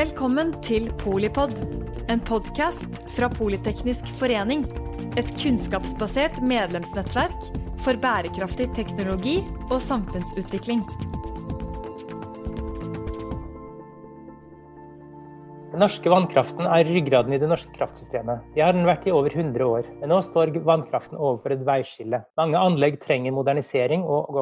Velkommen til Polipod, en podkast fra Politeknisk forening. Et kunnskapsbasert medlemsnettverk for bærekraftig teknologi og samfunnsutvikling. Den norske vannkraften er ryggraden i det norske kraftsystemet. Det har den vært i over 100 år. Men nå står vannkraften overfor et veiskille. Mange anlegg trenger modernisering og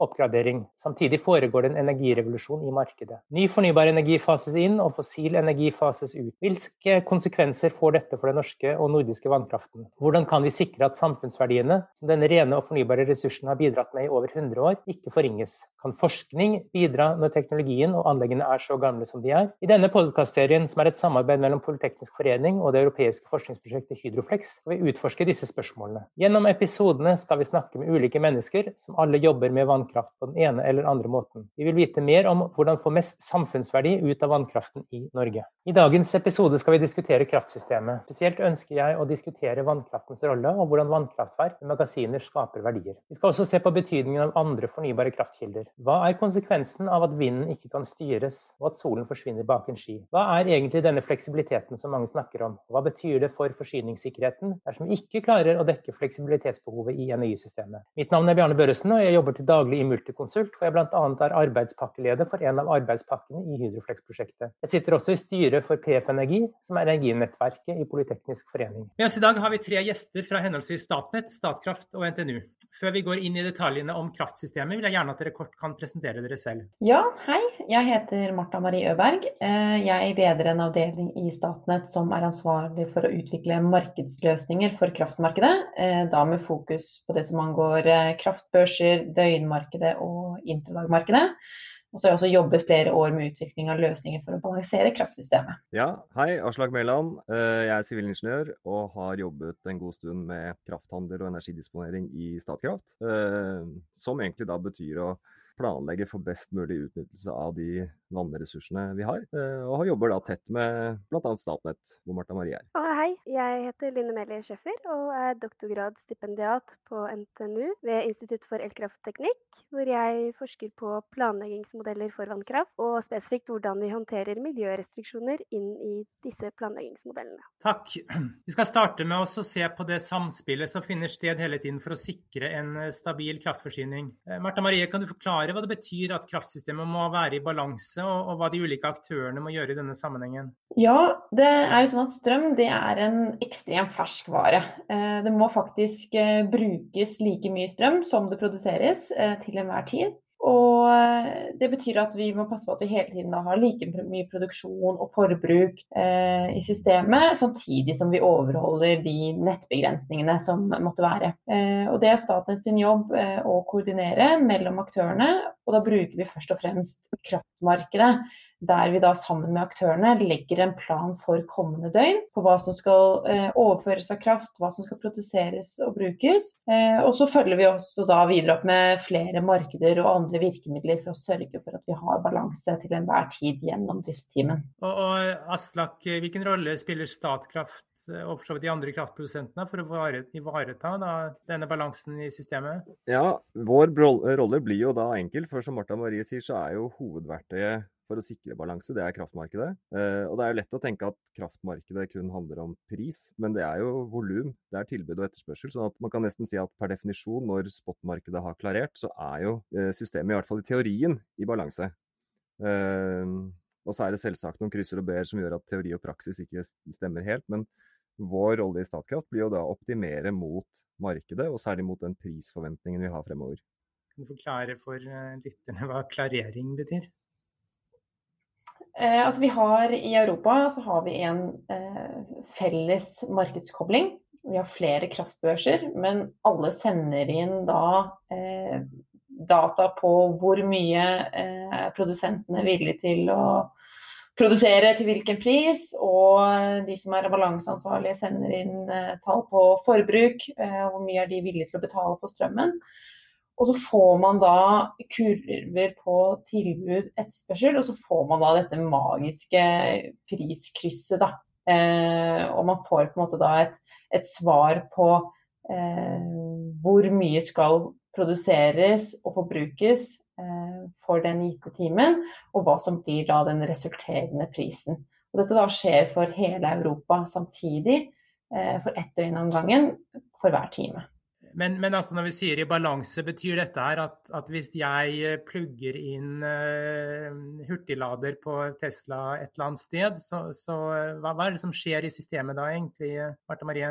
oppgradering. Samtidig foregår det en energirevolusjon i markedet. Ny fornybar energi fases inn, og fossil energi fases ut. Hvilke konsekvenser får dette for den norske og nordiske vannkraften? Hvordan kan vi sikre at samfunnsverdiene som denne rene og fornybare ressursen har bidratt med i over 100 år, ikke forringes? Kan forskning bidra når teknologien og anleggene er så gamle som de er? I denne podkastserien som er et samarbeid mellom Politeknisk forening og det europeiske forskningsprosjektet Hydroflex, og vi utforsker disse spørsmålene. Gjennom episodene skal vi snakke med ulike mennesker som alle jobber med vannkraft på den ene eller andre måten. Vi vil vite mer om hvordan få mest samfunnsverdi ut av vannkraften i Norge. I dagens episode skal vi diskutere kraftsystemet. Spesielt ønsker jeg å diskutere vannkraftens rolle, og hvordan vannkraftverk og magasiner skaper verdier. Vi skal også se på betydningen av andre fornybare kraftkilder. Hva er konsekvensen av at vinden ikke kan styres, og at solen forsvinner bak en ski? Hva er egentlig denne fleksibiliteten som mange snakker om? Hva betyr det for forsyningssikkerheten dersom vi ikke klarer å dekke fleksibilitetsbehovet i energisystemet? Mitt navn er Bjarne Børresen, og jeg jobber til daglig i Multiconsult, hvor jeg bl.a. er arbeidspakkeleder for en av arbeidspakkene i Hydroflex-prosjektet. Jeg sitter også i styret for PF Energi, som er energinettverket i Politeknisk forening. Med oss i dag har vi tre gjester fra henholdsvis Statnett, Statkraft og NTNU. Før vi går inn i detaljene om kraftsystemet, vil jeg gjerne at dere kort kan presentere dere selv. Ja, hei. Jeg heter Marta Marie Øberg. Jeg leder en avdeling i Statnett som er ansvarlig for å utvikle markedsløsninger for kraftmarkedet. Eh, da med fokus på det som angår eh, kraftbørser, døgnmarkedet og interdagmarkedet. Og så har jeg også jobbet flere år med utvikling av løsninger for å balansere kraftsystemet. Ja, hei, Aslak Mæland. Eh, jeg er sivilingeniør og har jobbet en god stund med krafthandel og energidisponering i Statkraft. Som egentlig da betyr å planlegge for best mulig utnyttelse av de vannressursene vi har. Eh, og jobber da tett med bl.a. Statnett, hvor Marta Marie er. Hei, jeg heter Line Melie Schæffer og er doktorgradsstipendiat på NTNU ved Institutt for elkraftteknikk, hvor jeg forsker på planleggingsmodeller for vannkraft, og spesifikt hvordan vi håndterer miljørestriksjoner inn i disse planleggingsmodellene. Takk. Vi skal starte med å se på det samspillet som finner sted hele tiden for å sikre en eh, stabil kraftforsyning. Martha Marta Marie, kan du forklare hva det betyr at kraftsystemet må være i balanse, og, og hva de ulike aktørene må gjøre i denne sammenhengen? Ja, det er jo sånn at strøm det er en ekstremt fersk vare. Eh, det må faktisk eh, brukes like mye strøm som det produseres eh, til enhver tid. Og Det betyr at vi må passe på at vi hele tiden har like mye produksjon og forbruk eh, i systemet, samtidig som vi overholder de nettbegrensningene som måtte være. Eh, og Det er Statnett sin jobb eh, å koordinere mellom aktørene, og da bruker vi først og fremst kraftmarkedet der vi da sammen med aktørene legger en plan for kommende døgn på hva som skal eh, overføres av kraft, hva som skal produseres og brukes. Eh, og så følger vi også da videre opp med flere markeder og andre virkemidler for å sørge for at vi har balanse til enhver tid gjennom driftstimen. Og, og Aslak, hvilken rolle spiller Statkraft og for så vidt de andre kraftprodusentene for å ivareta da, denne balansen i systemet? Ja, Vår rolle blir jo da enkel, for som Marta Marie sier, så er jo hovedverktøyet for å sikre balanse, det er kraftmarkedet. Eh, og det er jo lett å tenke at kraftmarkedet kun handler om pris, men det er jo volum. Det er tilbud og etterspørsel. sånn at man kan nesten si at per definisjon, når spotmarkedet har klarert, så er jo eh, systemet, i hvert fall i teorien, i balanse. Eh, og så er det selvsagt noen krysser og b-er som gjør at teori og praksis ikke stemmer helt. Men vår rolle i Statkraft blir jo da å optimere mot markedet, og særlig mot den prisforventningen vi har fremover. Kan du forklare for lytterne hva klarering betyr? Eh, altså vi har I Europa så har vi en eh, felles markedskobling. Vi har flere kraftbørser, men alle sender inn da eh, data på hvor mye eh, produsentene er villige til å produsere til hvilken pris. Og de som er balanseansvarlige sender inn eh, tall på forbruk. Eh, hvor mye er de villige til å betale for strømmen. Og så får man da kurver på tilbud etterspørsel, og så får man da dette magiske priskrysset. da. Eh, og man får på en måte da et, et svar på eh, hvor mye skal produseres og forbrukes for den gitte timen, og hva som blir da den resulterende prisen. Og dette da skjer for hele Europa samtidig, for ett døgn om gangen for hver time. Men, men altså når vi sier i balanse, betyr dette her at, at hvis jeg plugger inn uh, hurtiglader på Tesla et eller annet sted, så, så hva, hva, er det som skjer i systemet da egentlig, Marta Marie?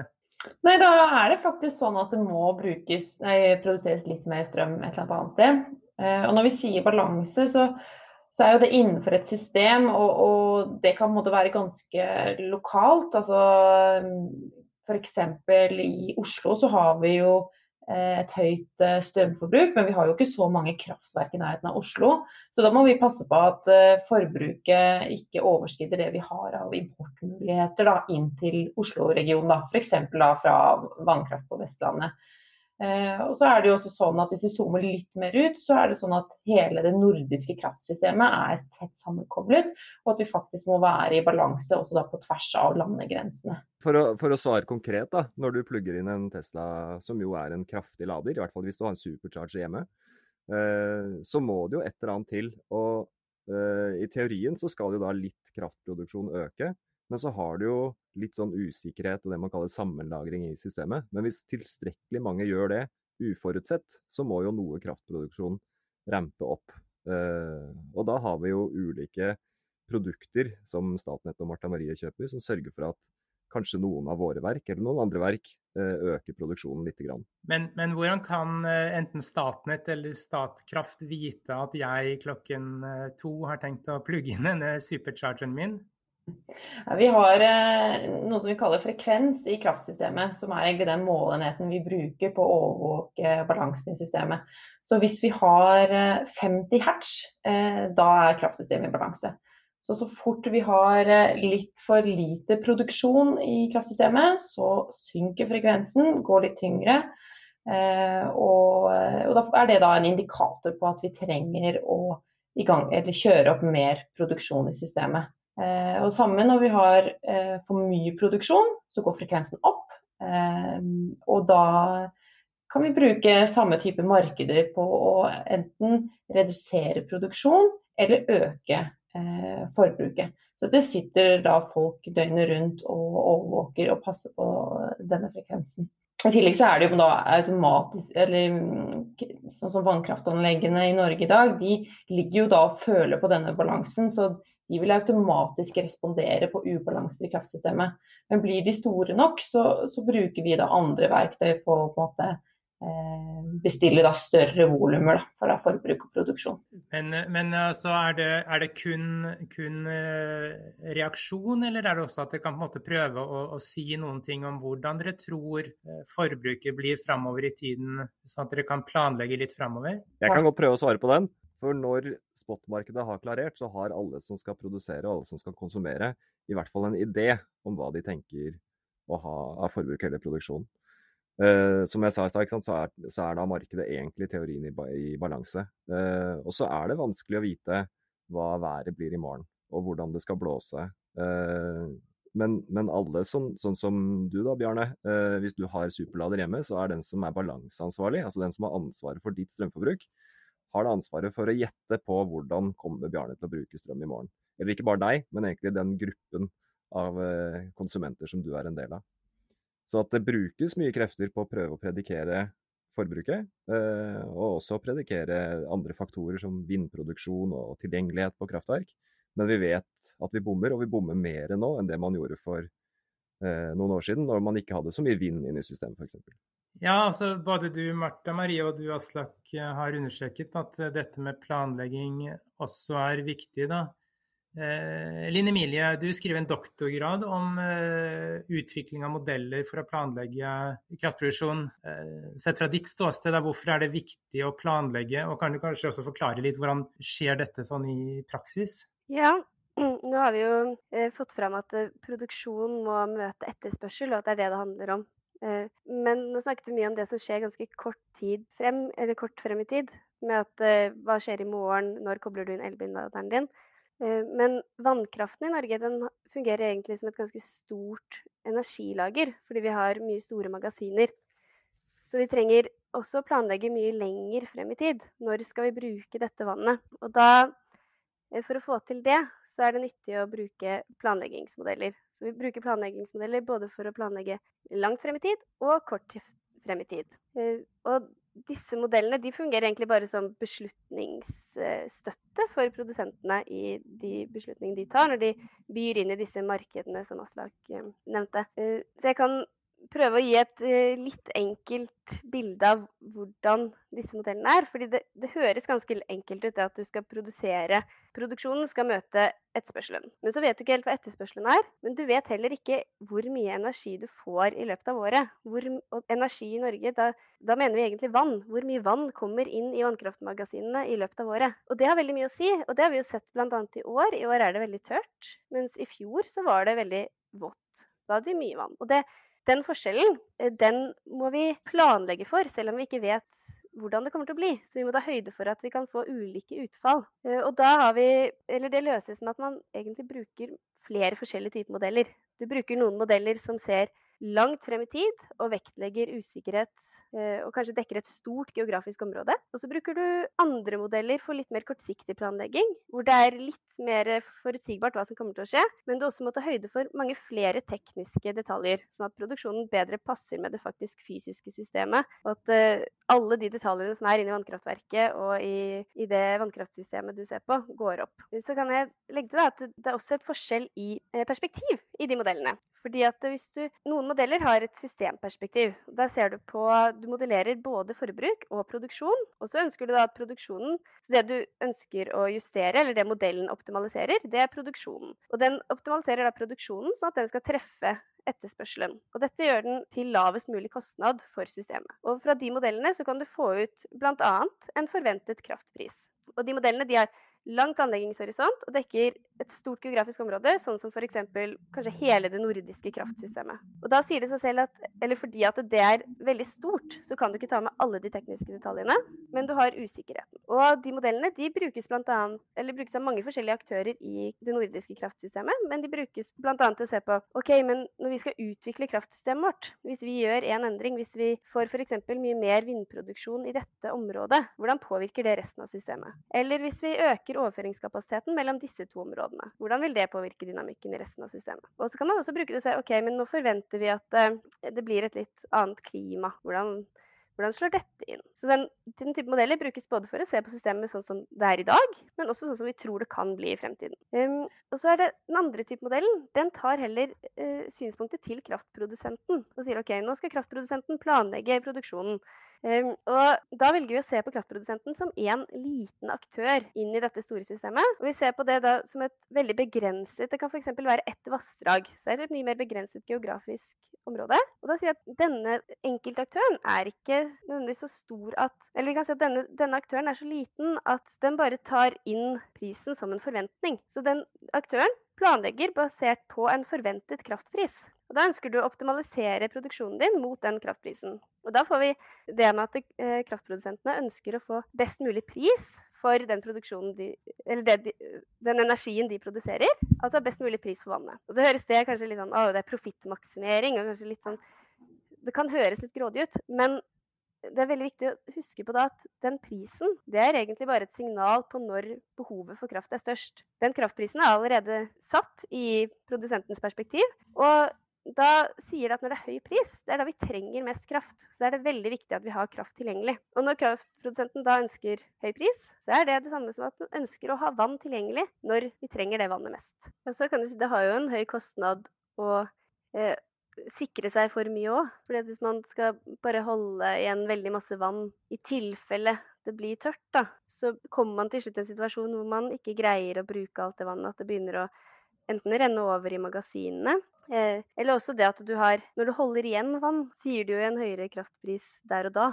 Nei, Da er det faktisk sånn at det må brukes, nei, produseres litt mer strøm et eller annet sted. Uh, og når vi sier balanse, så, så er jo det innenfor et system, og, og det kan måtte være ganske lokalt. altså F.eks. i Oslo så har vi jo Eh, et høyt eh, strømforbruk, men vi har jo ikke så mange kraftverk i nærheten av Oslo. Så da må vi passe på at eh, forbruket ikke overskrider det vi har av importmuligheter da, inn til Oslo-regionen. F.eks. fra vannkraft på Vestlandet. Eh, og så er det jo også sånn at Hvis vi zoomer litt mer ut, så er det sånn at hele det nordiske kraftsystemet er tett sammenkoblet, og at vi faktisk må være i balanse også da på tvers av landegrensene. For å, for å svare konkret, da, når du plugger inn en Tesla som jo er en kraftig lader, i hvert fall hvis du har en supercharger hjemme, eh, så må det jo et eller annet til. Og eh, i teorien så skal jo da litt kraftproduksjon øke. Men så har du jo litt sånn usikkerhet og det man kaller sammenlagring i systemet. Men hvis tilstrekkelig mange gjør det uforutsett, så må jo noe kraftproduksjon rampe opp. Eh, og da har vi jo ulike produkter som Statnett og Marta Marie kjøper, som sørger for at kanskje noen av våre verk eller noen andre verk eh, øker produksjonen litt. Men, men hvordan kan eh, enten Statnett eller Statkraft vite at jeg klokken to har tenkt å plugge inn denne superchargeren min? Vi har eh, noe som vi kaller frekvens i kraftsystemet, som er egentlig den målenheten vi bruker på å overvåke balansen i systemet. Så hvis vi har 50 eh, hertz, eh, da er kraftsystemet i balanse. Så så fort vi har litt for lite produksjon i kraftsystemet, så synker frekvensen, går litt tyngre. Og, og da er det da en indikator på at vi trenger å gang, kjøre opp mer produksjon i systemet. Eh, og samme når vi har eh, for mye produksjon, så går frekvensen opp. Eh, og da kan vi bruke samme type markeder på å enten redusere produksjon eller øke forbruket. Så det sitter da folk døgnet rundt og overvåker og passer på denne frekvensen. I tillegg så er det jo da automatisk, eller sånn som vannkraftanleggene i Norge i dag, de ligger jo da og føler på denne balansen. Så de vil automatisk respondere på ubalanser i kraftsystemet. Men blir de store nok, så, så bruker vi da andre verktøy på å på en måte eh, bestille da større volumer for da forbruk og produksjon. Men, men altså, er, det, er det, kun, kun eh, reaksjon, eller er det også at dere kan på en måte prøve å, å, si noen ting om hvordan dere tror eh, forbruket blir framover i tiden, sånn at dere kan planlegge litt framover? Jeg kan godt prøve å svare på den. For når spotmarkedet har klarert, så har alle som skal produsere og alle som skal konsumere, i hvert fall en idé om hva de tenker å ha av forbruk eller produksjon. Uh, som jeg sa i stad, så, så, er da markedet egentlig teorien i, i balanse. Uh, og så er det vanskelig å vite hva været blir i morgen, og hvordan det skal blåse. Uh, men, men, alle, som, sånn som du da, Bjarne, hvis du har superlader hjemme, så er den som er balanseansvarlig, altså den som har ansvaret for ditt strømforbruk, har det ansvaret for å gjette på hvordan kommer Bjarne til å bruke strøm i morgen. Eller ikke bare deg, men egentlig den gruppen av eh, konsumenter som du er en del av. Så at det brukes mye krefter på å prøve å predikere forbruket, eh, og også predikere andre faktorer som vindproduksjon og tilgjengelighet på kraftverk. Men vi vet at vi bommer, og vi bommer mer nå enn det man gjorde for eh, noen år siden, når man ikke hadde så mye vind inne i systemet f.eks. Ja, altså Både du Martha Marie og du Aslak har understreket at dette med planlegging også er viktig. da. Eh, Linn Emilie, du skriver en doktorgrad om eh, utvikling av modeller for å planlegge kraftproduksjon. Eh, sett fra ditt ståsted, da, hvorfor er det viktig å planlegge? Og kan du kanskje også forklare litt hvordan skjer dette sånn i praksis? Ja, nå har vi jo eh, fått fram at eh, produksjon må møte etterspørsel, og at det er det det handler om. Eh, men nå snakket vi mye om det som skjer ganske kort frem, kort frem i tid. Med at eh, hva skjer i morgen, når kobler du inn elbilladeren din. Eh, men vannkraften i Norge den fungerer egentlig som et ganske stort energilager, fordi vi har mye store magasiner. Så vi trenger også å planlegge mye lenger frem i tid. Når skal vi bruke dette vannet? Og da, for å få til det, så er det nyttig å bruke planleggingsmodeller. Så vi bruker planleggingsmodeller både for å planlegge langt frem i tid og kort frem i tid. Eh, og disse modellene de fungerer egentlig bare som beslutningsstøtte for produsentene i de beslutningene de tar når de byr inn i disse markedene som Aslak eh, nevnte. Eh, så jeg kan prøve å gi et litt enkelt bilde av hvordan disse modellene er. fordi det, det høres ganske enkelt ut det at du skal produsere Produksjonen skal møte etterspørselen. Men så vet du ikke helt hva etterspørselen er. Men du vet heller ikke hvor mye energi du får i løpet av året. Hvor, og energi i Norge, da, da, mener vi egentlig vann. Hvor mye vann kommer inn i vannkraftmagasinene i løpet av året. Og det har veldig mye å si. Og det har vi jo sett bl.a. i år. I år er det veldig tørt. Mens i fjor så var det veldig vått. Da hadde vi mye vann. Og det, den forskjellen eh, den må vi planlegge for, selv om vi ikke vet hvordan det kommer til å bli. Så vi må ta høyde for at vi kan få ulike utfall. Eh, og da har vi, eller det løses med at man egentlig bruker flere forskjellige typer modeller. Du bruker noen modeller som ser langt frem i tid og vektlegger usikkerhet og kanskje dekker et stort geografisk område. Og så bruker du andre modeller for litt mer kortsiktig planlegging, hvor det er litt mer forutsigbart hva som kommer til å skje, men du også må ta høyde for mange flere tekniske detaljer, sånn at produksjonen bedre passer med det faktisk fysiske systemet, og at eh, alle de detaljene som er inne i vannkraftverket og i, i det vannkraftsystemet du ser på, går opp. Så kan jeg legge til at det er også et forskjell i eh, perspektiv i de modellene. Fordi at hvis du, Noen modeller har et systemperspektiv. Der ser du på Du modellerer både forbruk og produksjon. Og så ønsker du da at produksjonen Så det du ønsker å justere, eller det modellen optimaliserer, det er produksjonen. Og den optimaliserer da produksjonen sånn at den skal treffe etterspørselen. Og dette gjør den til lavest mulig kostnad for systemet. Og fra de modellene så kan du få ut bl.a. en forventet kraftpris. Og de modellene de har lang planleggingshorisont og dekker et stort geografisk område, sånn som f.eks. kanskje hele det nordiske kraftsystemet. Og da sier det seg selv at, eller fordi at det er veldig stort, så kan du ikke ta med alle de tekniske detaljene, men du har usikkerheten. Og de modellene de brukes, blant annet, eller brukes av mange forskjellige aktører i det nordiske kraftsystemet, men de brukes bl.a. til å se på ok, men når vi skal utvikle kraftsystemet vårt, hvis vi gjør en endring, hvis vi får f.eks. mye mer vindproduksjon i dette området, hvordan påvirker det resten av systemet? Eller hvis vi øker overføringskapasiteten mellom disse to områdene. Hvordan vil det påvirke dynamikken i resten av systemet? Og så kan man også bruke det og si ok, men nå forventer vi at uh, det blir et litt annet klima. Hvordan, hvordan slår dette inn? Så den, den, type modeller brukes både for å se på systemet sånn som det er i dag, men også sånn som vi tror det kan bli i fremtiden. Um, og så er det Den andre type modellen den tar heller uh, synspunktet til kraftprodusenten og sier ok, nå skal kraftprodusenten planlegge produksjonen. Ehm, og da velger vi å se på kraftprodusenten som én liten aktør inn i dette store systemet. Og vi ser på det da som et veldig begrenset Det kan f.eks. være ett vassdrag. Så er det et mye mer begrenset geografisk område. Og da sier jeg at denne enkeltaktøren er ikke nødvendigvis så stor at Eller vi kan si at denne, denne aktøren er så liten at den bare tar inn prisen som en forventning. Så den aktøren planlegger basert på en forventet kraftpris. Og Da ønsker du å optimalisere produksjonen din mot den kraftprisen. Og Da får vi det med at eh, kraftprodusentene ønsker å få best mulig pris for den, de, de, den energien de produserer. Altså best mulig pris for vannet. Og Så høres det kanskje litt sånn å, det er profittmaksimering. sånn, Det kan høres litt grådig ut, men det er veldig viktig å huske på da at den prisen det er egentlig bare et signal på når behovet for kraft er størst. Den kraftprisen er allerede satt i produsentens perspektiv. og da sier det at når det er høy pris, det er da vi trenger mest kraft. Så er det veldig viktig at vi har kraft tilgjengelig. Og når kraftprodusenten da ønsker høy pris, så er det det samme som at den ønsker å ha vann tilgjengelig når vi trenger det vannet mest. Og så kan du si Det har jo en høy kostnad å eh, sikre seg for mye òg. For hvis man skal bare holde igjen veldig masse vann i tilfelle det blir tørt, da, så kommer man til slutt i en situasjon hvor man ikke greier å bruke alt det vannet. At det begynner å enten renne over i magasinene, eller også det at du har Når du holder igjen vann, sier du jo en høyere kraftpris der og da.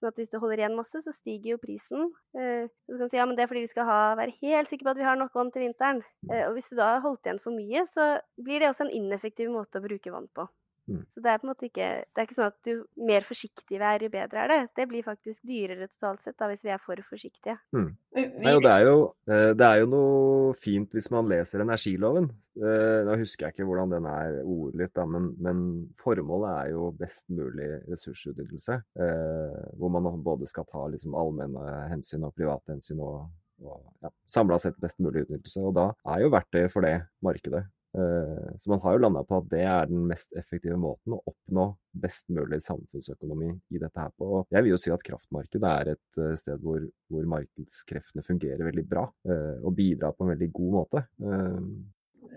Sånn at hvis du holder igjen masse, så stiger jo prisen. Eh, så kan du si ja, men det er fordi vi skal ha, være helt sikre på at vi har nok vann til vinteren. Eh, og hvis du da har holdt igjen for mye, så blir det også en ineffektiv måte å bruke vann på. Mm. Så det er på en måte ikke Det er ikke sånn at jo mer forsiktig vi er, jo bedre er det. Det blir faktisk dyrere totalt sett da, hvis vi er for forsiktige. Mm. Nei, det, er jo, eh, det er jo noe fint hvis man leser energiloven. Da nå husker jeg ikke hvordan den er ordlytt, men, men, formålet er jo best mulig ressursutnyttelse. Eh, hvor man både skal ta liksom allmenne hensyn og private hensyn og, og ja, samla sett best mulig utnyttelse. Og da er jo verktøyet for det markedet. Eh, så man har jo landa på at det er den mest effektive måten å oppnå best mulig samfunnsøkonomi i dette her på. Og jeg vil jo si at kraftmarkedet er et eh, sted hvor, hvor markedskreftene fungerer veldig bra eh, og bidrar på en veldig god måte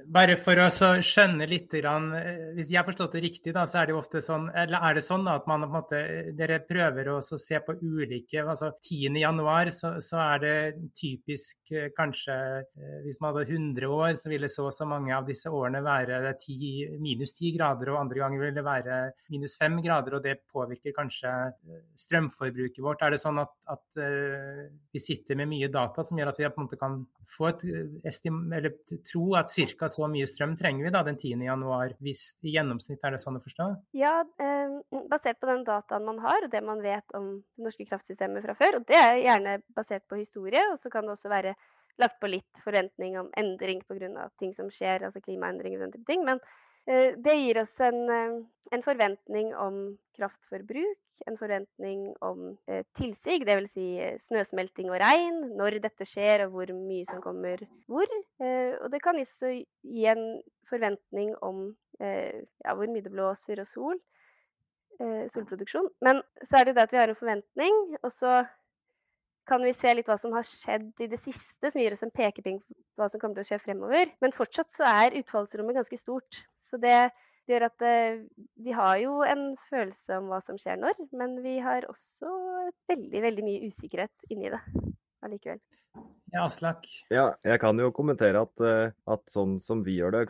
bare for å skjønne litt eh, Hvis jeg har forstått det riktig, da, så er det jo ofte sånn Eller er det sånn da, at man på en måte Dere prøver å se på ulike altså 10.1 så, så er det typisk eh, kanskje eh, Hvis man hadde 100 år, så ville så og så mange av disse årene være 10, minus 10 grader, og andre ganger vil det være minus 5 grader. Og det påvirker kanskje strømforbruket vårt. Er det sånn at, at vi sitter med mye data som gjør at vi på en måte kan få et eller tro at ca ca. så mye strøm trenger vi da den 10. januar, hvis i gjennomsnitt er det sånn å forstå? Ja, eh, basert på den dataen man har og det man vet om det norske kraftsystemet fra før. Og det er gjerne basert på historie, og så kan det også være lagt på litt forventning om endring pga. ting som skjer, altså klimaendringer og den type ting. Men eh, det gir oss en, eh, en forventning om kraftforbruk en forventning om eh, tilsig, dvs. Si eh, snøsmelting og regn, når dette skjer og hvor mye som kommer hvor. Eh, og det kan også gi en forventning om eh, ja, hvor mye det blåser og sol. Eh, solproduksjon. Men så er det det at vi har en forventning, og så kan vi se litt hva som har skjedd i det siste, som gir oss en pekepinn på hva som kommer til å skje fremover. Men fortsatt så er utfallsrommet ganske stort. Så det det gjør at eh, vi har jo en følelse om hva som skjer når, men vi har også veldig, veldig mye usikkerhet inni det allikevel. Ja, Aslak? Ja, jeg kan jo kommentere at, eh, at sånn som vi gjør det,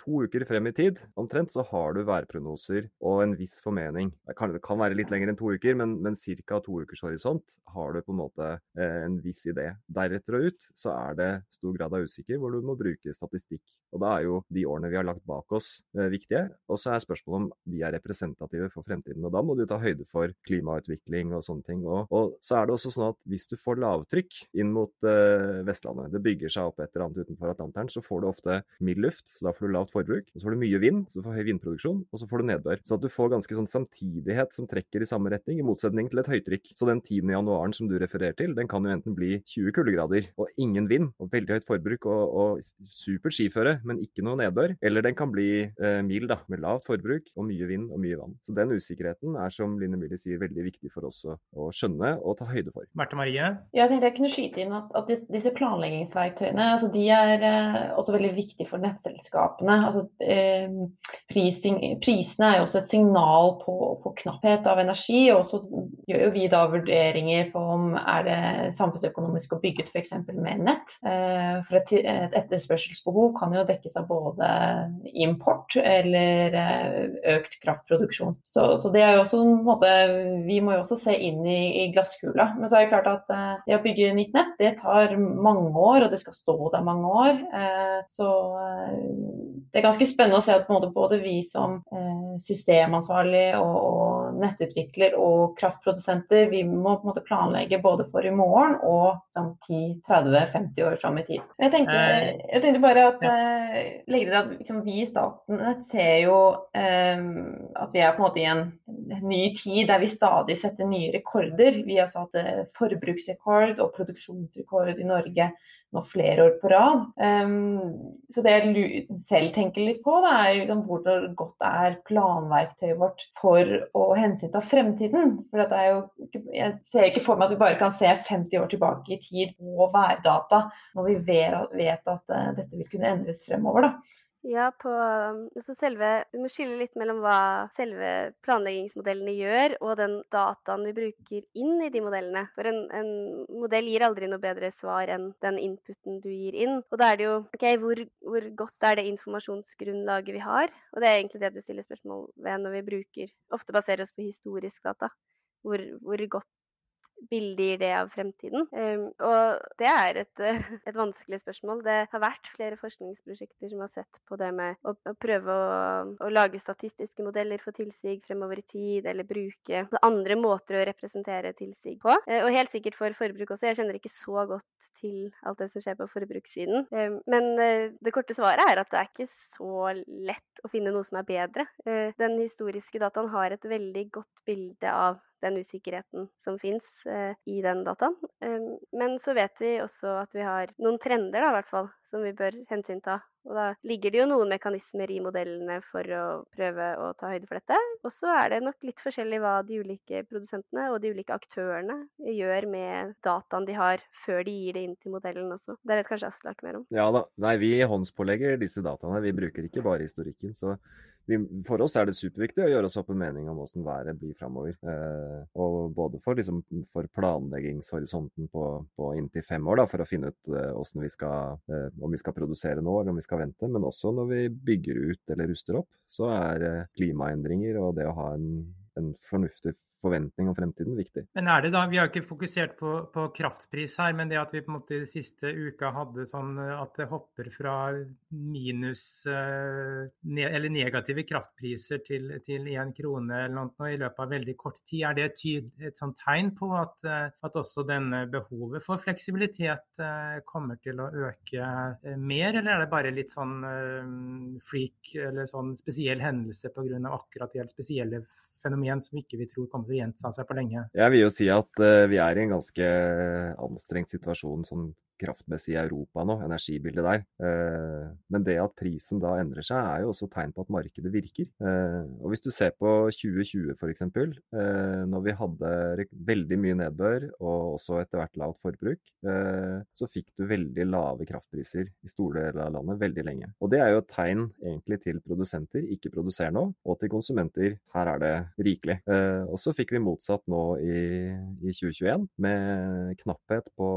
to uker frem i tid omtrent, så har du værprognoser og en viss formening. Det kan, det kan være litt lenger enn to uker, men, men ca. to ukers horisont har du på en måte eh, en viss idé. Deretter og ut så er det stor grad av usikker, hvor du må bruke statistikk. Og da er jo de årene vi har lagt bak oss eh, viktige. Og så er spørsmålet om de er representative for fremtiden. Og da må du ta høyde for klimautvikling og sånne ting. Og, og så er det også sånn at hvis du får lavtrykk inn mot eh, Vestlandet. Det bygger seg opp et eller annet utenfor Atlanteren. Så får du ofte mild luft, så da får du lavt forbruk. Og så får du mye vind, så du får høy vindproduksjon, og så får du nedbør. Så at du får ganske sånn samtidighet som trekker i samme retning, i motsetning til et høytrykk. Så den 10. januaren som du refererer til, den kan jo enten bli 20 kuldegrader og ingen vind, og veldig høyt forbruk og, og supert skiføre, men ikke noe nedbør. Eller den kan bli eh, mild, da, med lavt forbruk og mye vind og mye vann. Så den usikkerheten er, som Line Millie sier, veldig viktig for oss å, å skjønne og ta høyde for. Marte Marie? Jeg tenkte jeg kunne skyte inn at, at disse planleggingsverktøyene altså de er eh, også veldig viktige for nettselskapene. Altså, eh, prising, prisene er jo også et signal på, på, knapphet av energi. og så gjør jo vi da vurderinger på om er det samfunnsøkonomisk å bygge ut f.eks. med nett. Eh, for et, et, etterspørselsbehov kan jo dekkes av både import eller eh, økt kraftproduksjon. Så, så, det er jo også en måte, Vi må jo også se inn i, i glasskula. Men så er det klart at eh, det å bygge nytt nett det tar mange år, og det skal stå der mange år. Eh, så eh, det er ganske spennende å se at både vi som eh, systemansvarlig og nettutvikler og kraftprodusenter, vi må på en måte planlegge både for i morgen og 10-30-50 år fram i tid. Jeg tenkte, jeg tenkte bare at at liksom, vi i staten ser jo at vi er på en måte i en ny tid der vi stadig setter nye rekorder. Vi har satt forbruksrekord og produksjonsrekord i Norge nå flere år på rad. Um, så det jeg selv tenker litt på, da, er liksom hvor godt er planverktøyet vårt for å hensynta fremtiden. For jo, jeg ser ikke for meg at vi bare kan se 50 år tilbake i tid og værdata, når vi vet at uh, dette vil kunne endres fremover. da. Ja, på, altså selve, Vi må skille litt mellom hva selve planleggingsmodellene gjør, og den dataen vi bruker inn i de modellene. For en, en, modell gir aldri noe bedre svar enn den inputen du gir inn. Og da er det jo OK, hvor, hvor godt er det informasjonsgrunnlaget vi har? Og det er egentlig det du stiller spørsmål ved når vi bruker Ofte baserer oss på historisk data. Hvor, hvor godt bilde gir det av fremtiden? Um, og det er et, et, vanskelig spørsmål. Det har vært flere forskningsprosjekter som har sett på det med å, å prøve å, å, lage statistiske modeller for tilsig fremover i tid, eller bruke andre måter å representere tilsig på. Uh, og helt sikkert for forbruk også. Jeg kjenner ikke så godt til alt det som skjer på forbrukssiden. Um, men uh, det korte svaret er at det er ikke så lett å finne noe som er bedre. Uh, den historiske dataen har et veldig godt bilde av den usikkerheten som fins eh, i den dataen. Eh, men så vet vi også at vi har noen trender, da, i hvert fall, som vi bør hensynta. Og da ligger det jo noen mekanismer i modellene for å prøve å ta høyde for dette. Og så er det nok litt forskjellig hva de ulike produsentene og de ulike aktørene gjør med dataen de har, før de gir det inn til modellen også. Det vet kanskje Aslak mer om? Ja da. Nei, vi håndspålegger disse dataene. Vi bruker ikke bare historikken. Så vi, for oss er det superviktig å gjøre oss opp en mening om hvordan været blir framover. Eh, og både for, liksom, for planleggingshorisonten på, på, inntil fem år, da, for å finne ut eh, vi skal, eh, om vi skal produsere nå eller om vi skal vente. Men også når vi bygger ut eller ruster opp, så er eh, klimaendringer og det å ha en, en fornuftig forventning om fremtiden viktig. Men er det da, Vi har ikke fokusert på, på, kraftpris her, men det at vi på en måte de siste uka hadde sånn at det hopper fra minus ne, eller negative kraftpriser til, til 1 krone eller noe i løpet av veldig kort tid, er det et, et sånt tegn på at, at også denne behovet for fleksibilitet kommer til å øke mer, eller er det bare litt sånn freak eller sånn spesiell hendelse pga. akkurat de helt spesielle fenomen som ikke vi tror kommer til å gjenta seg på lenge. Jeg vil jo si at uh, vi er i en ganske anstrengt situasjon sånn kraftmessig i Europa nå, energibildet der. Uh, men det at prisen da endrer seg, er jo også tegn på at markedet virker. Uh, og Hvis du ser på 2020 f.eks., uh, når vi hadde veldig mye nedbør og også etter hvert lavt forbruk, så fikk du veldig lave kraftpriser i store deler av landet veldig lenge. Og Det er jo et tegn egentlig til produsenter, ikke produser nå, og til konsumenter, her er det rikelig. Og så fikk vi motsatt nå i, i 2021, med knapphet på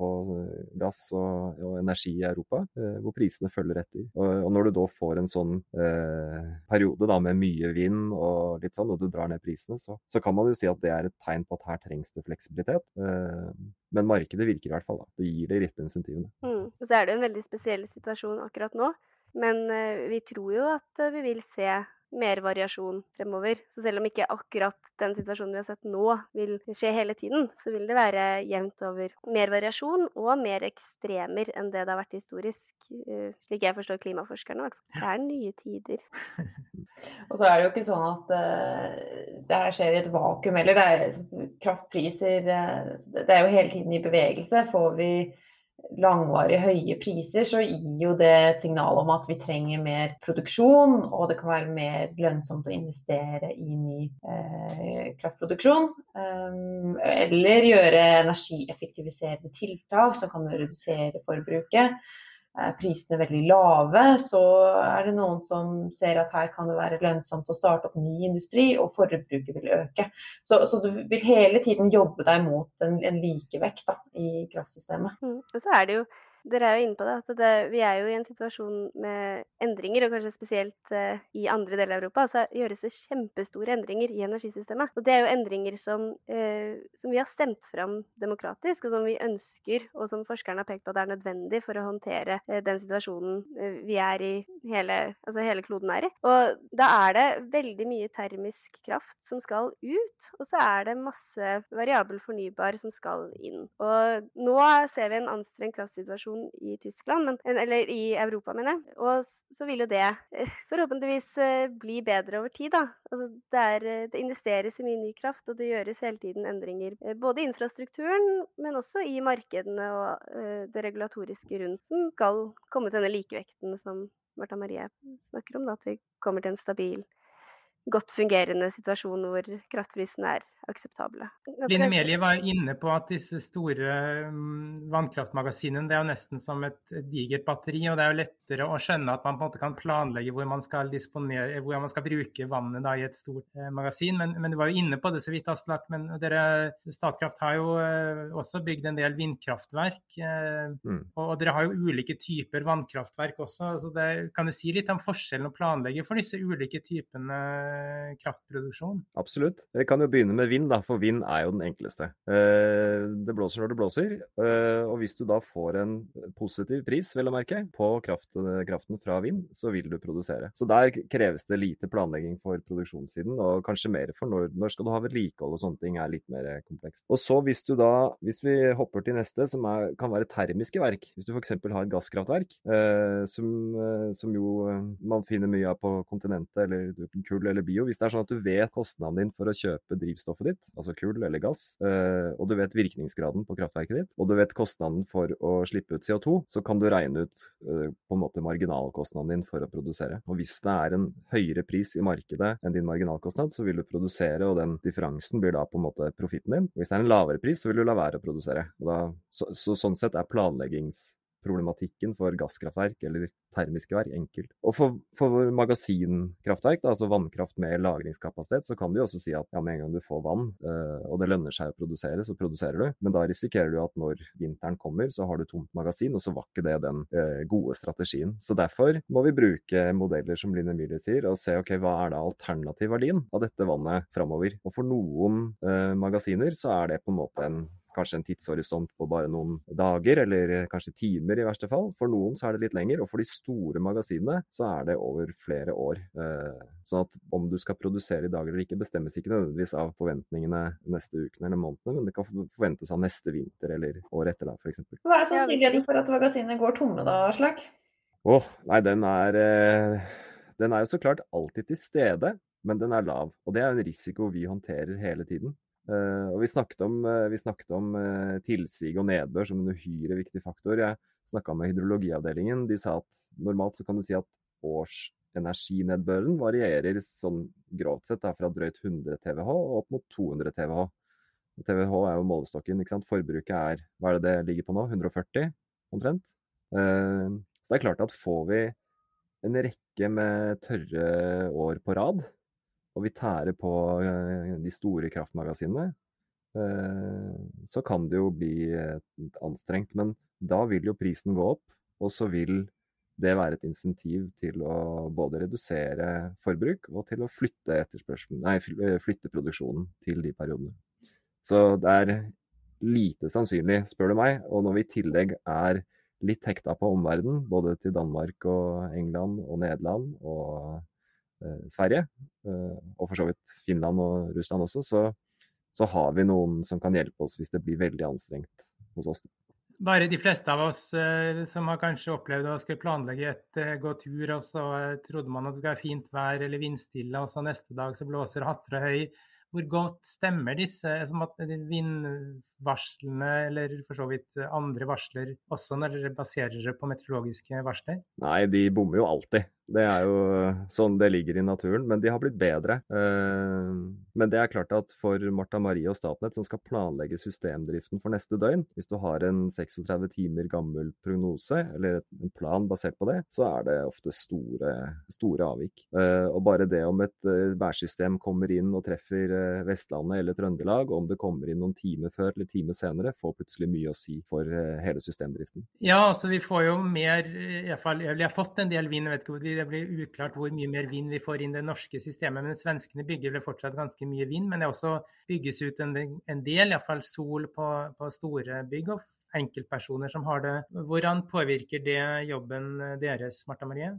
på eh, gass og, og energi i Europa, eh, hvor prisene følger etter. Og, og, når du da får en sånn eh, periode da, med mye vind og litt sånn, og du drar ned prisene, så, så, kan man jo si at det er et tegn på at her trengs det fleksibilitet. Eh, men markedet virker i hvert fall. Da. Det gir de rette insentivene. Mm. Og så er det en veldig spesiell situasjon akkurat nå. Men eh, vi tror jo at vi vil se mer variasjon fremover. Så selv om ikke akkurat den situasjonen vi har sett nå vil skje hele tiden, så vil det være jevnt over mer variasjon og mer ekstremer enn det det har vært historisk. Eh, slik jeg forstår klimaforskerne. Det er nye tider. og så er det jo ikke sånn at uh, det her skjer i et vakuum heller. Det er kraftpriser uh, Det er jo hele tiden i bevegelse. Får vi langvarige høye priser, så gir jo det et signal om at vi trenger mer produksjon, og det kan være mer lønnsomt å investere i ny eh, kraftproduksjon. Um, eller gjøre energieffektiviserende tiltak som kan redusere forbruket er prisene veldig lave, så er det noen som ser at her kan det være lønnsomt å starte opp ny industri, og forbruket vil øke. Så, så du vil hele tiden jobbe deg mot en, en likevekt da, i kraftsystemet. Mm. Og så er det jo dere er jo inne på det, at det, vi er jo i en situasjon med endringer, og kanskje spesielt eh, i andre deler av Europa, så gjøres det kjempestore endringer i energisystemet. Og det er jo endringer som, eh, som, vi har stemt fram demokratisk, og som vi ønsker, og som forskerne har pekt på at er nødvendig for å håndtere eh, den situasjonen vi er i, hele, altså hele kloden er i. Og da er det veldig mye termisk kraft som skal ut, og så er det masse variabel fornybar som skal inn. Og nå ser vi en anstrengt kraftsituasjon situasjon i Tyskland, men, eller i Europa, mener jeg. Og så vil jo det eh, forhåpentligvis eh, bli bedre over tid, da. Altså, det, er, eh, det, investeres i mye ny kraft, og det gjøres hele tiden endringer. Både i infrastrukturen, men også i markedene og det regulatoriske rundt, som skal komme til denne likevekten som Martha Marie snakker om, da, at vi kommer til en stabil godt fungerende situasjon hvor kraftprisene er akseptable. Line Melie var inne på at disse store mm, vannkraftmagasinene det er jo nesten som et, digert batteri. og Det er jo lettere å skjønne at man på en måte kan planlegge hvor man skal, disponere, hvor man skal bruke vannet da, i et stort eh, magasin. Men, men, du var jo inne på det så vidt, Aslak. Men dere, Statkraft har jo eh, også bygd en del vindkraftverk. Eh, mm. og, og, dere har jo ulike typer vannkraftverk også. så det, Kan du si litt om forskjellen å planlegge for disse ulike typene eh, kraftproduksjon? Absolutt. Vi kan jo begynne med vind, da, for vind er jo den enkleste. Eh, det blåser når det blåser, eh, og hvis du da får en positiv pris, vel å merke, på kraft, kraften fra vind, så vil du produsere. Så der kreves det lite planlegging for produksjonssiden, og kanskje mer for når, når skal du ha vedlikehold og sånne ting er litt mer komplekst. Og så hvis du da, hvis vi hopper til neste, som er, kan være termiske verk, hvis du f.eks. har et gasskraftverk, eh, som, som jo man finner mye av på kontinentet, eller kull eller bio, hvis det er sånn at du vet kostnaden din for å kjøpe drivstoffet ditt, altså kull eller gass, eh, og du vet virkningsgraden på kraftverket ditt, og du vet kostnaden for å slippe ut CO2, så kan du regne ut eh, på en måte marginalkostnaden din for å produsere. Og hvis det er en høyere pris i markedet enn din marginalkostnad, så vil du produsere, og den differansen blir da på en måte profitten din. Hvis det er en lavere pris, så vil du la være å produsere. Da, så, så, sånn sett er planleggings problematikken for gasskraftverk eller termiske verk enkelt. Og for, for magasinkraftverk, da, altså vannkraft med lagringskapasitet, så kan du jo også si at ja, med en gang du får vann, øh, og det lønner seg å produsere, så produserer du. Men da risikerer du at når vinteren kommer, så har du tomt magasin, og så var ikke det den øh, gode strategien. Så derfor må vi bruke modeller som Linn Emilie sier, og se ok, hva er da alternativverdien av dette vannet framover. Og for noen øh, magasiner så er det på en måte en kanskje en tidshorisont på bare noen dager, eller kanskje timer i verste fall. For noen så er det litt lenger, og for de store magasinene så er det over flere år. Eh, sånn at om du skal produsere i dag eller ikke, bestemmes ikke nødvendigvis av forventningene neste uken eller månedene, men det kan forventes av neste vinter eller året etter da, f.eks. Hva er sannsynligheten for at magasinene går tomme da, Aslak? Åh, oh, nei, den er eh, Den er jo så klart alltid til stede, men den er lav. Og det er en risiko vi håndterer hele tiden. Uh, og vi snakket om, uh, snakket om uh, tilsig og nedbør som en uhyre viktig faktor. Jeg snakka med hydrologiavdelingen. De sa at normalt så kan du si at årsenerginedbøren varierer sånn grovt sett fra drøyt 100 TWh og opp mot 200 TWh. TWh er jo målestokken. ikke sant? Forbruket er hva er det det ligger på nå? 140 omtrent? så det er klart at får vi en rekke med tørre år på rad, og vi tærer på eh, de store kraftmagasinene, eh, så kan det jo bli anstrengt. Men da vil jo prisen gå opp, og så vil det være et insentiv til å både redusere forbruk og til å flytte, nei, eh, flytte produksjonen til de periodene. Så det er lite sannsynlig, spør du meg. Og når vi i tillegg er litt hekta på omverdenen, både til Danmark og England og Nederland og Sverige, eh, og for så vidt Finland og Russland også, så, så, har vi noen som kan hjelpe oss hvis det blir veldig anstrengt hos oss. Bare de fleste av oss eh, som har kanskje opplevd å skulle planlegge et eh, gå tur, og så eh, trodde man at det skulle være fint vær eller vindstille, og så neste dag så blåser hatter og høy. Hvor godt stemmer disse vindvarslene, eller for så vidt andre varsler, også når dere baserer dere på meteorologiske varsler? Nei, de bommer jo alltid. Det er jo sånn det ligger i naturen, men de har blitt bedre. Eh, men det er klart at for Martha Marie og Statnett, som skal planlegge systemdriften for neste døgn, hvis du har en 36 timer gammel prognose, eller en plan basert på det, så er det ofte store, store avvik. Eh, og bare det om et eh, værsystem kommer inn og treffer Vestlandet eller Trøndelag, og om det kommer inn noen timer før eller timer senere, får plutselig mye å si for hele systemdriften. Ja, altså vi får jo mer, iallfall jeg har fått en del vind, jeg vet ikke hvor de det blir uklart hvor mye mer vind vi får inn det norske systemet. Men svenskene bygger vel fortsatt ganske mye vind. Men det også bygges ut en, en del, iallfall sol på, på store bygg. og enkeltpersoner som har det. Hvordan påvirker det jobben deres, Marta Marie?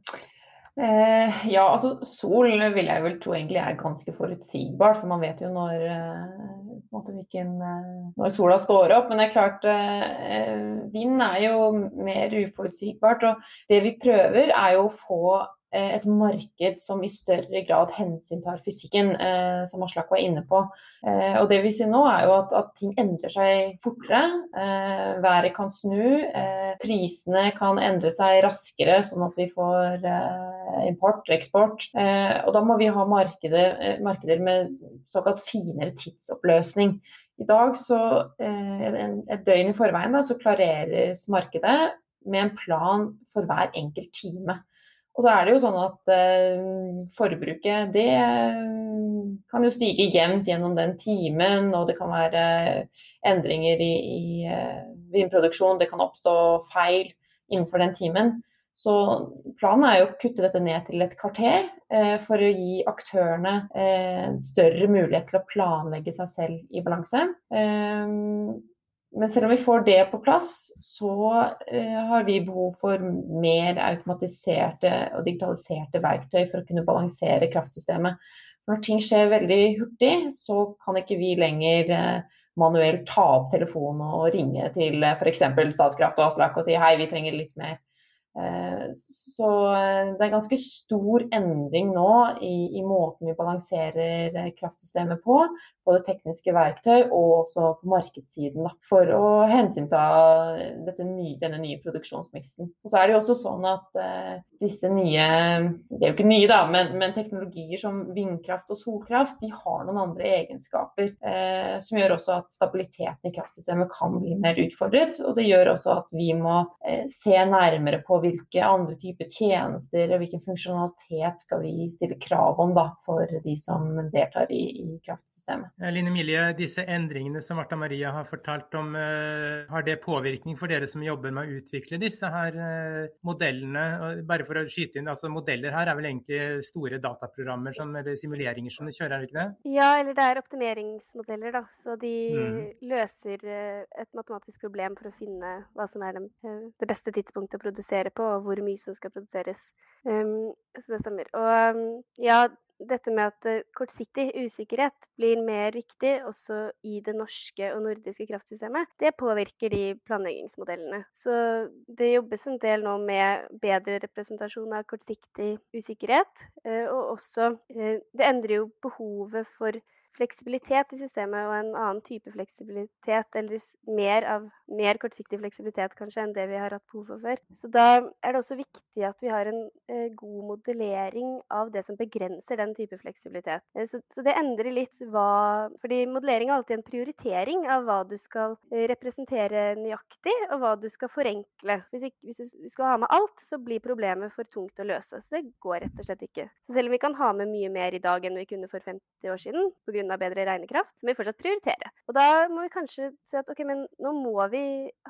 Eh, ja, altså sol vil jeg vel tro egentlig er ganske forutsigbart. For man vet jo når, eh, hvilken, eh, når sola står opp. Men det er klart, eh, vind er jo mer uforutsigbart. Og det vi prøver er jo å få Eh, et marked som i større grad hensyntar fysikken, eh, som Aslak var inne på. Eh, og det vi ser nå er jo at, at ting endrer seg fortere. Eh, været kan snu. Eh, prisene kan endre seg raskere, sånn at vi får eh, import og eksport. og da må vi ha markeder, markeder med såkalt finere tidsoppløsning. I dag, så, et døgn i forveien, da, så klareres markedet med en plan for hver enkelt time. Og så er det jo sånn at eh, forbruket det eh, kan jo stige jevnt gjennom den timen, og det kan være endringer i, i vinproduksjon, vindproduksjon, det kan oppstå feil innenfor den timen. Så planen er jo å kutte dette ned til et kvarter eh, for å gi aktørene eh, større mulighet til å planlegge seg selv i balanse. Eh, men selv om vi får det på plass, så eh, har vi behov for mer automatiserte og digitaliserte verktøy for å kunne balansere kraftsystemet. Når ting skjer veldig hurtig, så kan ikke vi lenger eh, manuelt ta opp telefonen og ringe til eh, f.eks. Statkraft og Aslak og si hei, vi trenger litt mer så eh, det er ganske stor endring nå i, i, måten vi balanserer eh, kraftsystemet på. Både tekniske verktøy og også på markedssiden. Da, for å hensynta nye, denne nye produksjonsmiksen. Og så er det jo også sånn at uh, disse nye Det er jo ikke nye, da, men, men, teknologier som vindkraft og solkraft de har noen andre egenskaper uh, som gjør også at stabiliteten i kraftsystemet kan bli mer utfordret. Og det gjør også at vi må uh, se nærmere på hvilke andre typer tjenester og hvilken funksjonalitet skal vi stille krav om da, for de som deltar i, i kraftsystemet. Line Milje, disse endringene som Marta Maria har fortalt om, eh, har det påvirkning for dere som jobber med å utvikle disse her eh, modellene? Bare for å skyte inn, altså Modeller her er vel egentlig store dataprogrammer som, eller simuleringer som du kjører, er det ikke det? Ja, eller det er optimeringsmodeller. da, Så de mm. løser eh, et matematisk problem for å finne hva som er det, det beste tidspunktet å produsere på, hvor mye som skal produseres. Um, så det stemmer. Og um, ja, dette med at eh, kortsiktig usikkerhet blir mer viktig også i det norske og nordiske kraftsystemet, det påvirker de planleggingsmodellene. Så det jobbes en del nå med bedre representasjon av kortsiktig usikkerhet. Eh, og også eh, Det endrer jo behovet for fleksibilitet i systemet og en annen type fleksibilitet, eller mer av mer kortsiktig fleksibilitet kanskje enn det vi har hatt behov for før. Så da er det også viktig at vi har en eh, god modellering av det som begrenser den type fleksibilitet. Eh, så, så, det endrer litt hva Fordi modellering er alltid en prioritering av hva du skal eh, representere nøyaktig, og hva du skal forenkle. Hvis, ikke, hvis du skal ha med alt, så blir problemet for tungt å løse. Så det går rett og slett ikke. Så selv om vi kan ha med mye mer i dag enn vi kunne for 50 år siden, på pga. bedre regnekraft, så må vi fortsatt prioritere. Og da må vi kanskje si at ok, men nå må vi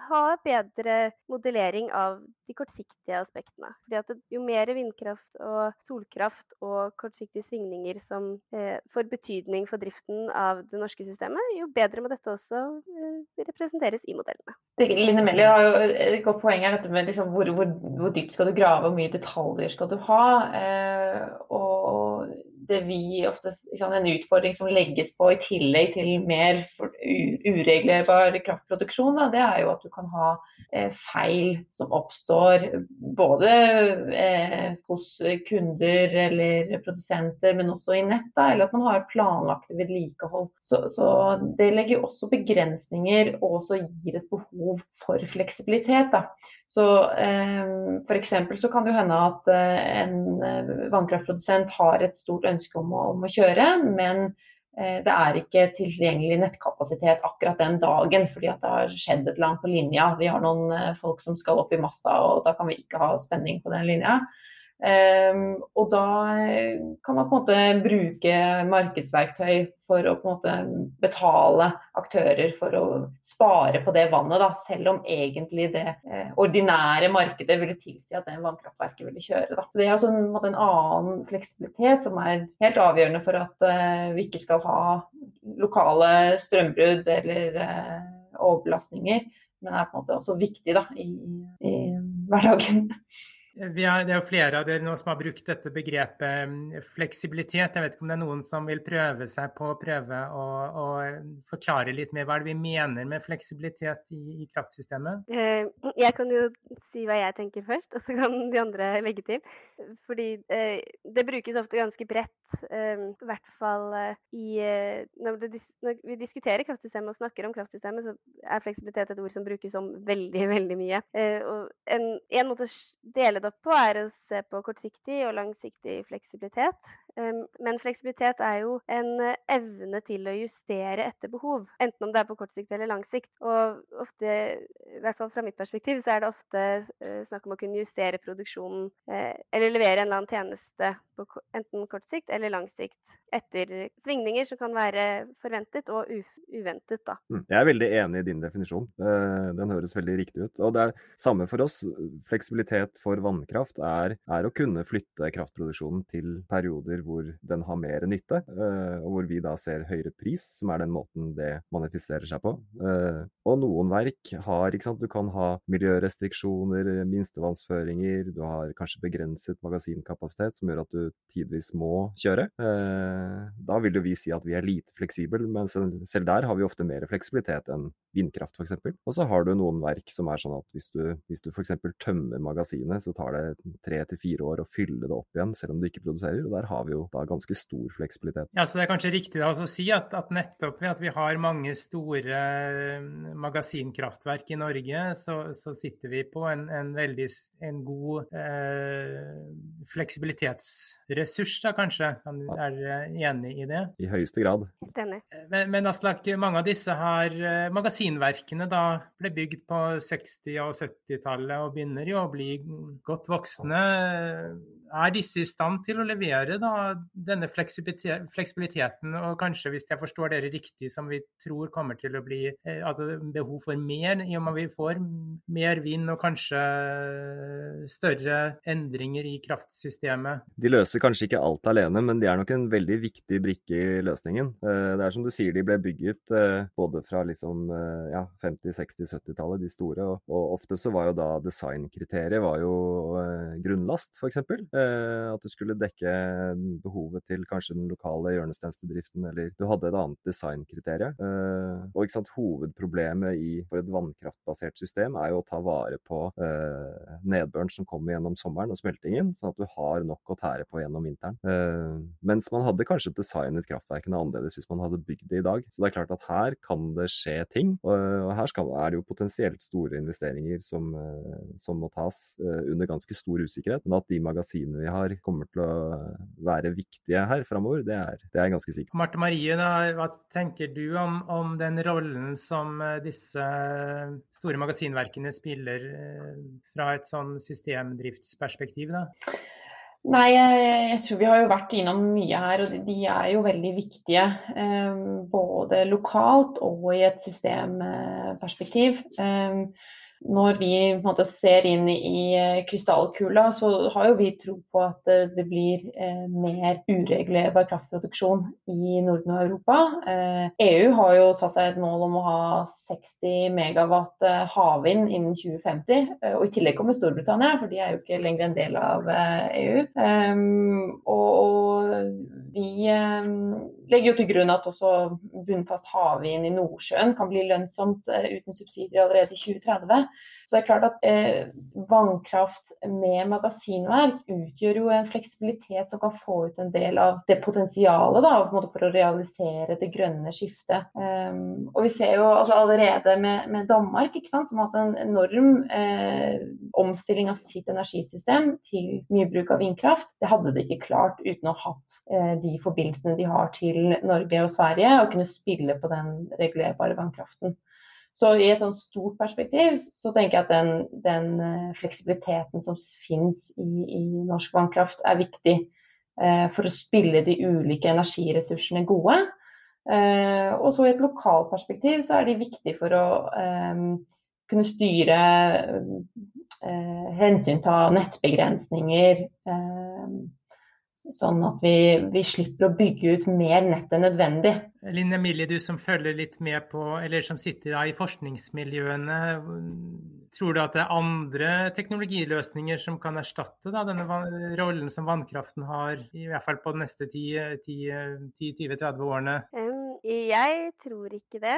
ha bedre modellering av de kortsiktige aspektene. Fordi at jo mer vindkraft og solkraft og kortsiktige svingninger som eh, får betydning for driften av det norske systemet, jo bedre må dette også eh, representeres i modellene. Line Melly har jo et godt poeng her, dette med liksom hvor, hvor, hvor, dypt skal du grave, hvor mye detaljer skal du ha. Eh, og det vi ofte, liksom, En utfordring som legges på i tillegg til mer ureglerbar kraftproduksjon, da, det er jo at du kan ha eh, feil som oppstår både eh, hos kunder eller produsenter, men også i nett. Da, eller at man har planlagte vedlikehold. Så, så det legger også begrensninger og også gir et behov for fleksibilitet. Da. Så eh, F.eks. så kan det hende at eh, en eh, vannkraftprodusent har et stort ønske om å, om å kjøre, men eh, det er ikke tilgjengelig nettkapasitet akkurat den dagen fordi det har skjedd et eller annet på linja. Vi har noen eh, folk som skal opp i masta, og da kan vi ikke ha spenning på den linja. Um, og da eh, kan man på en måte bruke markedsverktøy for å på en måte betale aktører for å spare på det vannet, da, selv om egentlig det eh, ordinære markedet ville tilsi at det vannkraftverket ville kjøre. Da. Så Det er altså en, en, annen fleksibilitet som er helt avgjørende for at eh, vi ikke skal ha lokale strømbrudd eller eh, overbelastninger, men er på en måte også viktig da, i, i hverdagen. Er, det er jo flere av dere nå som har brukt dette begrepet mm, fleksibilitet. Jeg vet ikke om det er noen som vil prøve seg på å prøve å, å forklare litt mer hva det vi mener med fleksibilitet i, i, kraftsystemet? Eh, jeg kan jo si hva jeg tenker først, og så kan de andre legge til. Fordi eh, det brukes ofte ganske bredt, eh, i hvert fall i når, det, når, vi diskuterer kraftsystemet og snakker om kraftsystemet, så er fleksibilitet et ord som brukes om veldig, veldig mye. Og en, en måte å dele opp på, er å se på kortsiktig og langsiktig fleksibilitet. Men fleksibilitet er jo en eh, evne til å justere etter behov, enten om det er på kort sikt eller lang sikt. Og ofte, i hvert fall fra mitt perspektiv, så er det ofte eh, snakk om å kunne justere produksjonen eh, eller levere en eller annen tjeneste på enten kort sikt eller lang sikt etter svingninger som kan være forventet og uventet. Da. Mm, jeg er veldig enig i din definisjon. Den høres veldig riktig ut. Og det er samme for oss. Fleksibilitet for vannkraft er, er å kunne flytte kraftproduksjonen til perioder hvor den har mer nytte, eh, og hvor vi da ser høyere pris, som er den måten det manifesterer seg på. Eh, og noen verk har, ikke sant, du kan ha miljørestriksjoner, minstevannsføringer, du har kanskje begrenset magasinkapasitet som gjør at du tidvis må kjøre. Eh, da vil jo vi si at vi er lite fleksible, men selv der har vi ofte mer fleksibilitet enn vindkraft f.eks. Og så har du noen verk som er sånn at hvis du, hvis du f.eks. tømmer magasinet, så tar det tre til fire år å fylle det opp igjen, selv om du ikke produserer. og Der har vi jo da ganske stor fleksibilitet. Ja, så Det er kanskje riktig da å si at, at, nettopp ved at vi har mange store mm, magasinkraftverk i Norge, så, så sitter vi på en, en veldig en god eh, fleksibilitetsressurs, da kanskje. Er dere enig i det? I høyeste grad. Helt enig. Men, men Aslak, mange av disse har eh, Magasinverkene da ble bygd på 60- og 70-tallet og begynner jo å bli godt voksne. Er disse i stand til å levere da, denne fleksibiliteten, og kanskje, hvis jeg forstår dere riktig, som vi tror kommer til å bli eh, altså behov for mer, i og med vi får mer vind og kanskje større endringer i kraftsystemet? De løser kanskje ikke alt alene, men de er nok en veldig viktig brikke i løsningen. Eh, det er som du sier, de ble bygget eh, både fra liksom, ja, 50-, 60-, 70-tallet, de store, og, ofte så var jo da designkriteriet var jo grunnlast, f.eks. Eh, at du skulle dekke behovet til kanskje den lokale hjørnesteinsbedriften, eller du hadde et annet designkriterium. Eh, og ikke sant, hovedproblemet i, for et vannkraftbasert system er jo å ta vare på eh, nedbøren som kommer gjennom sommeren og smeltingen, sånn at du har nok å tære på gjennom vinteren. mens man hadde kanskje designet kraftverkene annerledes hvis man hadde bygd det i dag. Så det er klart at her kan det skje ting, og her skal, er det jo potensielt store investeringer som, som må tas under ganske stor usikkerhet. Men at de magasinene verdiene vi har, kommer til å være viktige her framover. Det, det, er jeg ganske sikker på. Marte Marie, da, hva tenker du om, om, den rollen som eh, disse store magasinverkene spiller eh, fra et sånn systemdriftsperspektiv? da? Nei, jeg, tror vi har jo vært innom mye her, og de, er jo veldig viktige. Eh, både lokalt og i et systemperspektiv. Eh, når vi måte, ser inn i eh, krystallkula, så har jo vi tro på at det blir eh, mer uregulerbar kraftproduksjon i Norden og Europa. Eh, EU har jo satt seg et mål om å ha 60 megawatt eh, havvind innen 2050. Eh, og I tillegg kommer Storbritannia, for de er jo ikke lenger en del av EU. Um, og, og vi legger jo til grunn at også bunnfast havvind i Nordsjøen kan bli lønnsomt uten subsidier allerede i 2030. Så det er klart at eh, Vannkraft med magasinverk utgjør jo en fleksibilitet som kan få ut en del av det potensialet da, for å realisere det grønne skiftet. Um, og Vi ser jo altså, allerede med, med Danmark, sant, som har hatt en enorm eh, omstilling av sitt energisystem til mye bruk av vindkraft. Det hadde de ikke klart uten å ha hatt eh, de forbindelsene de har til Norge og Sverige, og kunne spille på den regulerbare vannkraften. Så i et sånn stort perspektiv så tenker jeg at den, den eh, fleksibiliteten som finnes i, i, norsk vannkraft er viktig eh, for å spille de ulike energiressursene gode. Eh, og så i et lokalperspektiv så er de viktige for å eh, kunne styre, eh, hensynta nettbegrensninger. Eh, sånn at vi, vi, slipper å bygge ut mer nett enn nødvendig. Linn Emilie, du som følger litt med på, eller som sitter i forskningsmiljøene. Tror du at det er andre teknologiløsninger som kan erstatte da, denne rollen som vannkraften har, i hvert fall på de neste 10-20-30 årene? Jeg tror ikke det.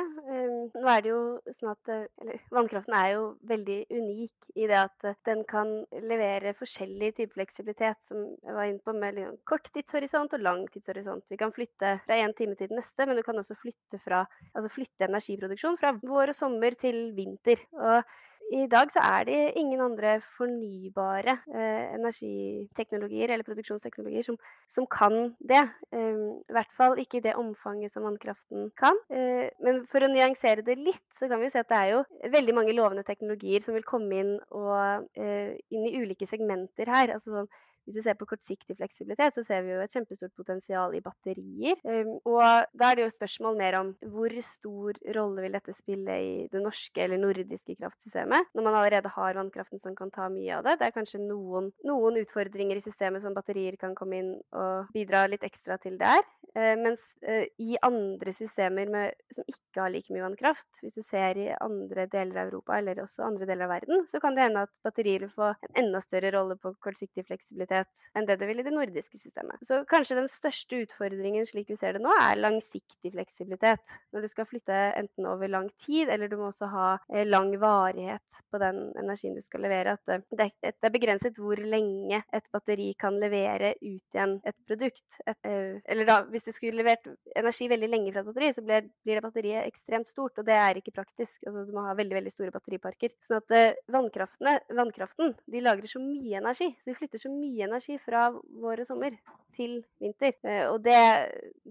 Nå er det jo sånn at eller, Vannkraften er jo veldig unik i det at den kan levere forskjellig type fleksibilitet, som jeg var inne på, med kort tidshorisont og lang tidshorisont. Vi kan flytte fra en time til den neste men du kan også flytte, fra, altså flytte energiproduksjon fra vår og sommer til vinter. Og i dag så er det ingen andre fornybare eh, energiteknologier eller produksjonsteknologier som, som kan det. Eh, I hvert fall ikke i det omfanget som vannkraften kan. Eh, men for å nyansere det litt, så kan vi se at det er jo veldig mange lovende teknologier som vil komme inn, og, eh, inn i ulike segmenter her. altså sånn hvis du ser på kortsiktig fleksibilitet, så ser vi jo et kjempestort potensial i batterier. Um, og da er det jo spørsmål mer om hvor stor rolle vil dette spille i det norske eller nordiske kraftsystemet, når man allerede har vannkraften som kan ta mye av det. Det er kanskje noen, noen utfordringer i systemet som batterier kan komme inn og bidra litt ekstra til der. Uh, mens uh, i andre systemer med, som ikke har like mye vannkraft, hvis du ser i andre deler av Europa eller også andre deler av verden, så kan det hende at batterier vil få en enda større rolle på kortsiktig fleksibilitet fleksibilitet enn det det vil i det nordiske systemet. Så kanskje den største utfordringen slik vi ser det nå, er langsiktig fleksibilitet. Når du skal flytte enten over lang tid, eller du må også ha eh, lang varighet på den energien du skal levere. At det, er begrenset hvor lenge et batteri kan levere ut igjen et produkt. Et, eh, eller da, hvis du skulle levert energi veldig lenge fra et batteri, så blir, det batteriet ekstremt stort, og det er ikke praktisk. Altså, du må ha veldig, veldig store batteriparker. Så at eh, vannkraften de lagrer så mye energi, så de flytter så mye energi fra vår og sommer til vinter. Eh, og det,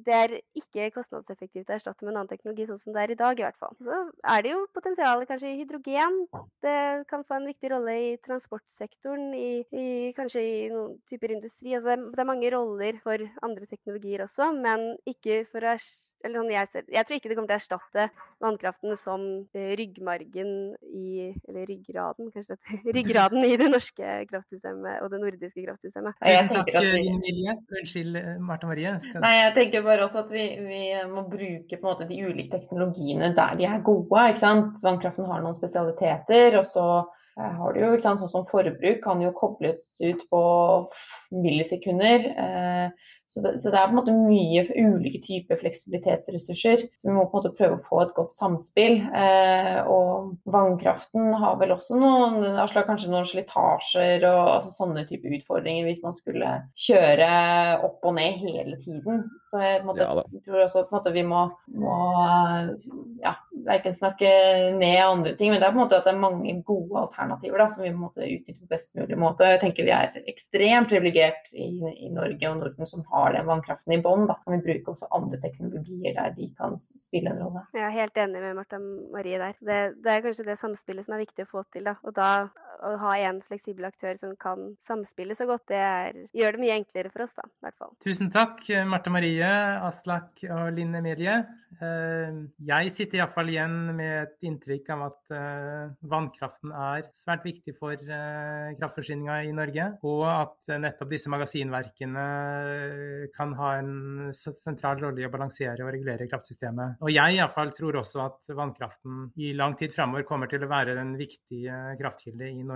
det, er ikke kostnadseffektivt å erstatte med en annen teknologi sånn som det er i dag, i hvert fall. Så er det jo potensialet kanskje i hydrogen. Det kan få en viktig rolle i transportsektoren, i, i kanskje i noen typer industri. Altså det, er, mange roller for andre teknologier også, men ikke for å erstatte sånn jeg, ser, jeg tror ikke det kommer til å erstatte vannkraften som eh, ryggmargen i Eller ryggraden, kanskje. Ryggraden i det norske kraftsystemet og det nordiske kraftsystemet. Tusen takk, Emilie. Unnskyld, eh, Marta Marie. Skal... Nei, jeg tenker bare også at vi, vi, må bruke på en måte de ulike teknologiene der de er gode. ikke sant? Vannkraften har noen spesialiteter. og så eh, har du jo, ikke sant, sånn som Forbruk kan jo kobles ut på millisekunder. Eh, så det, så det, er på en måte mye ulike typer fleksibilitetsressurser. Så vi må på en måte prøve å få et godt samspill. Eh, og vannkraften har vel også noen, kanskje noen slitasjer og altså sånne type utfordringer hvis man skulle kjøre opp og ned hele tiden. Så jeg, måte, ja, tror også på en måte vi må, må ja, verken snakke ned andre ting, men det er på en måte at det er mange gode alternativer da, som vi må utnytte på best mulig måte. Jeg tenker vi er ekstremt privilegert i, i Norge og Norden som har den vannkraften i bånn, kan vi bruke også andre teknologier der de kan spille en rolle. Jeg er helt enig med Marta Marie der. Det, det er kanskje det samspillet som er viktig å få til. Da. Og da å ha en fleksibel aktør som kan samspille så godt, det er, gjør det mye enklere for oss, da, i hvert fall. Tusen takk, Marte Marie, Aslak og Linn Emilie. Eh, jeg sitter iallfall igjen med et inntrykk av at eh, vannkraften er svært viktig for eh, kraftforsyninga i Norge, og at nettopp disse magasinverkene kan ha en sentral rolle i å balansere og regulere kraftsystemet. Og jeg iallfall tror også at vannkraften i lang tid framover kommer til å være den viktige kraftkilde i Norge.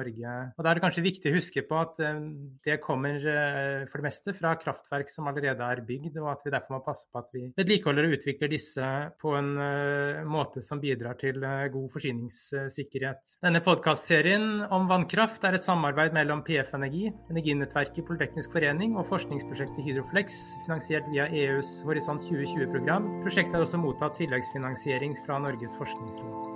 Og Da er det kanskje viktig å huske på at eh, det kommer eh, for det meste fra kraftverk som allerede er bygd, og at vi derfor må passe på at vi vedlikeholder og utvikler disse på en eh, måte som bidrar til god forsyningssikkerhet. Denne podkastserien om vannkraft er et samarbeid mellom PF Energi, Energinettverket Politeknisk forening og forskningsprosjektet Hydroflex, finansiert via EUs Horisont 2020-program. Prosjektet har også mottatt tilleggsfinansiering fra Norges forskningsråd.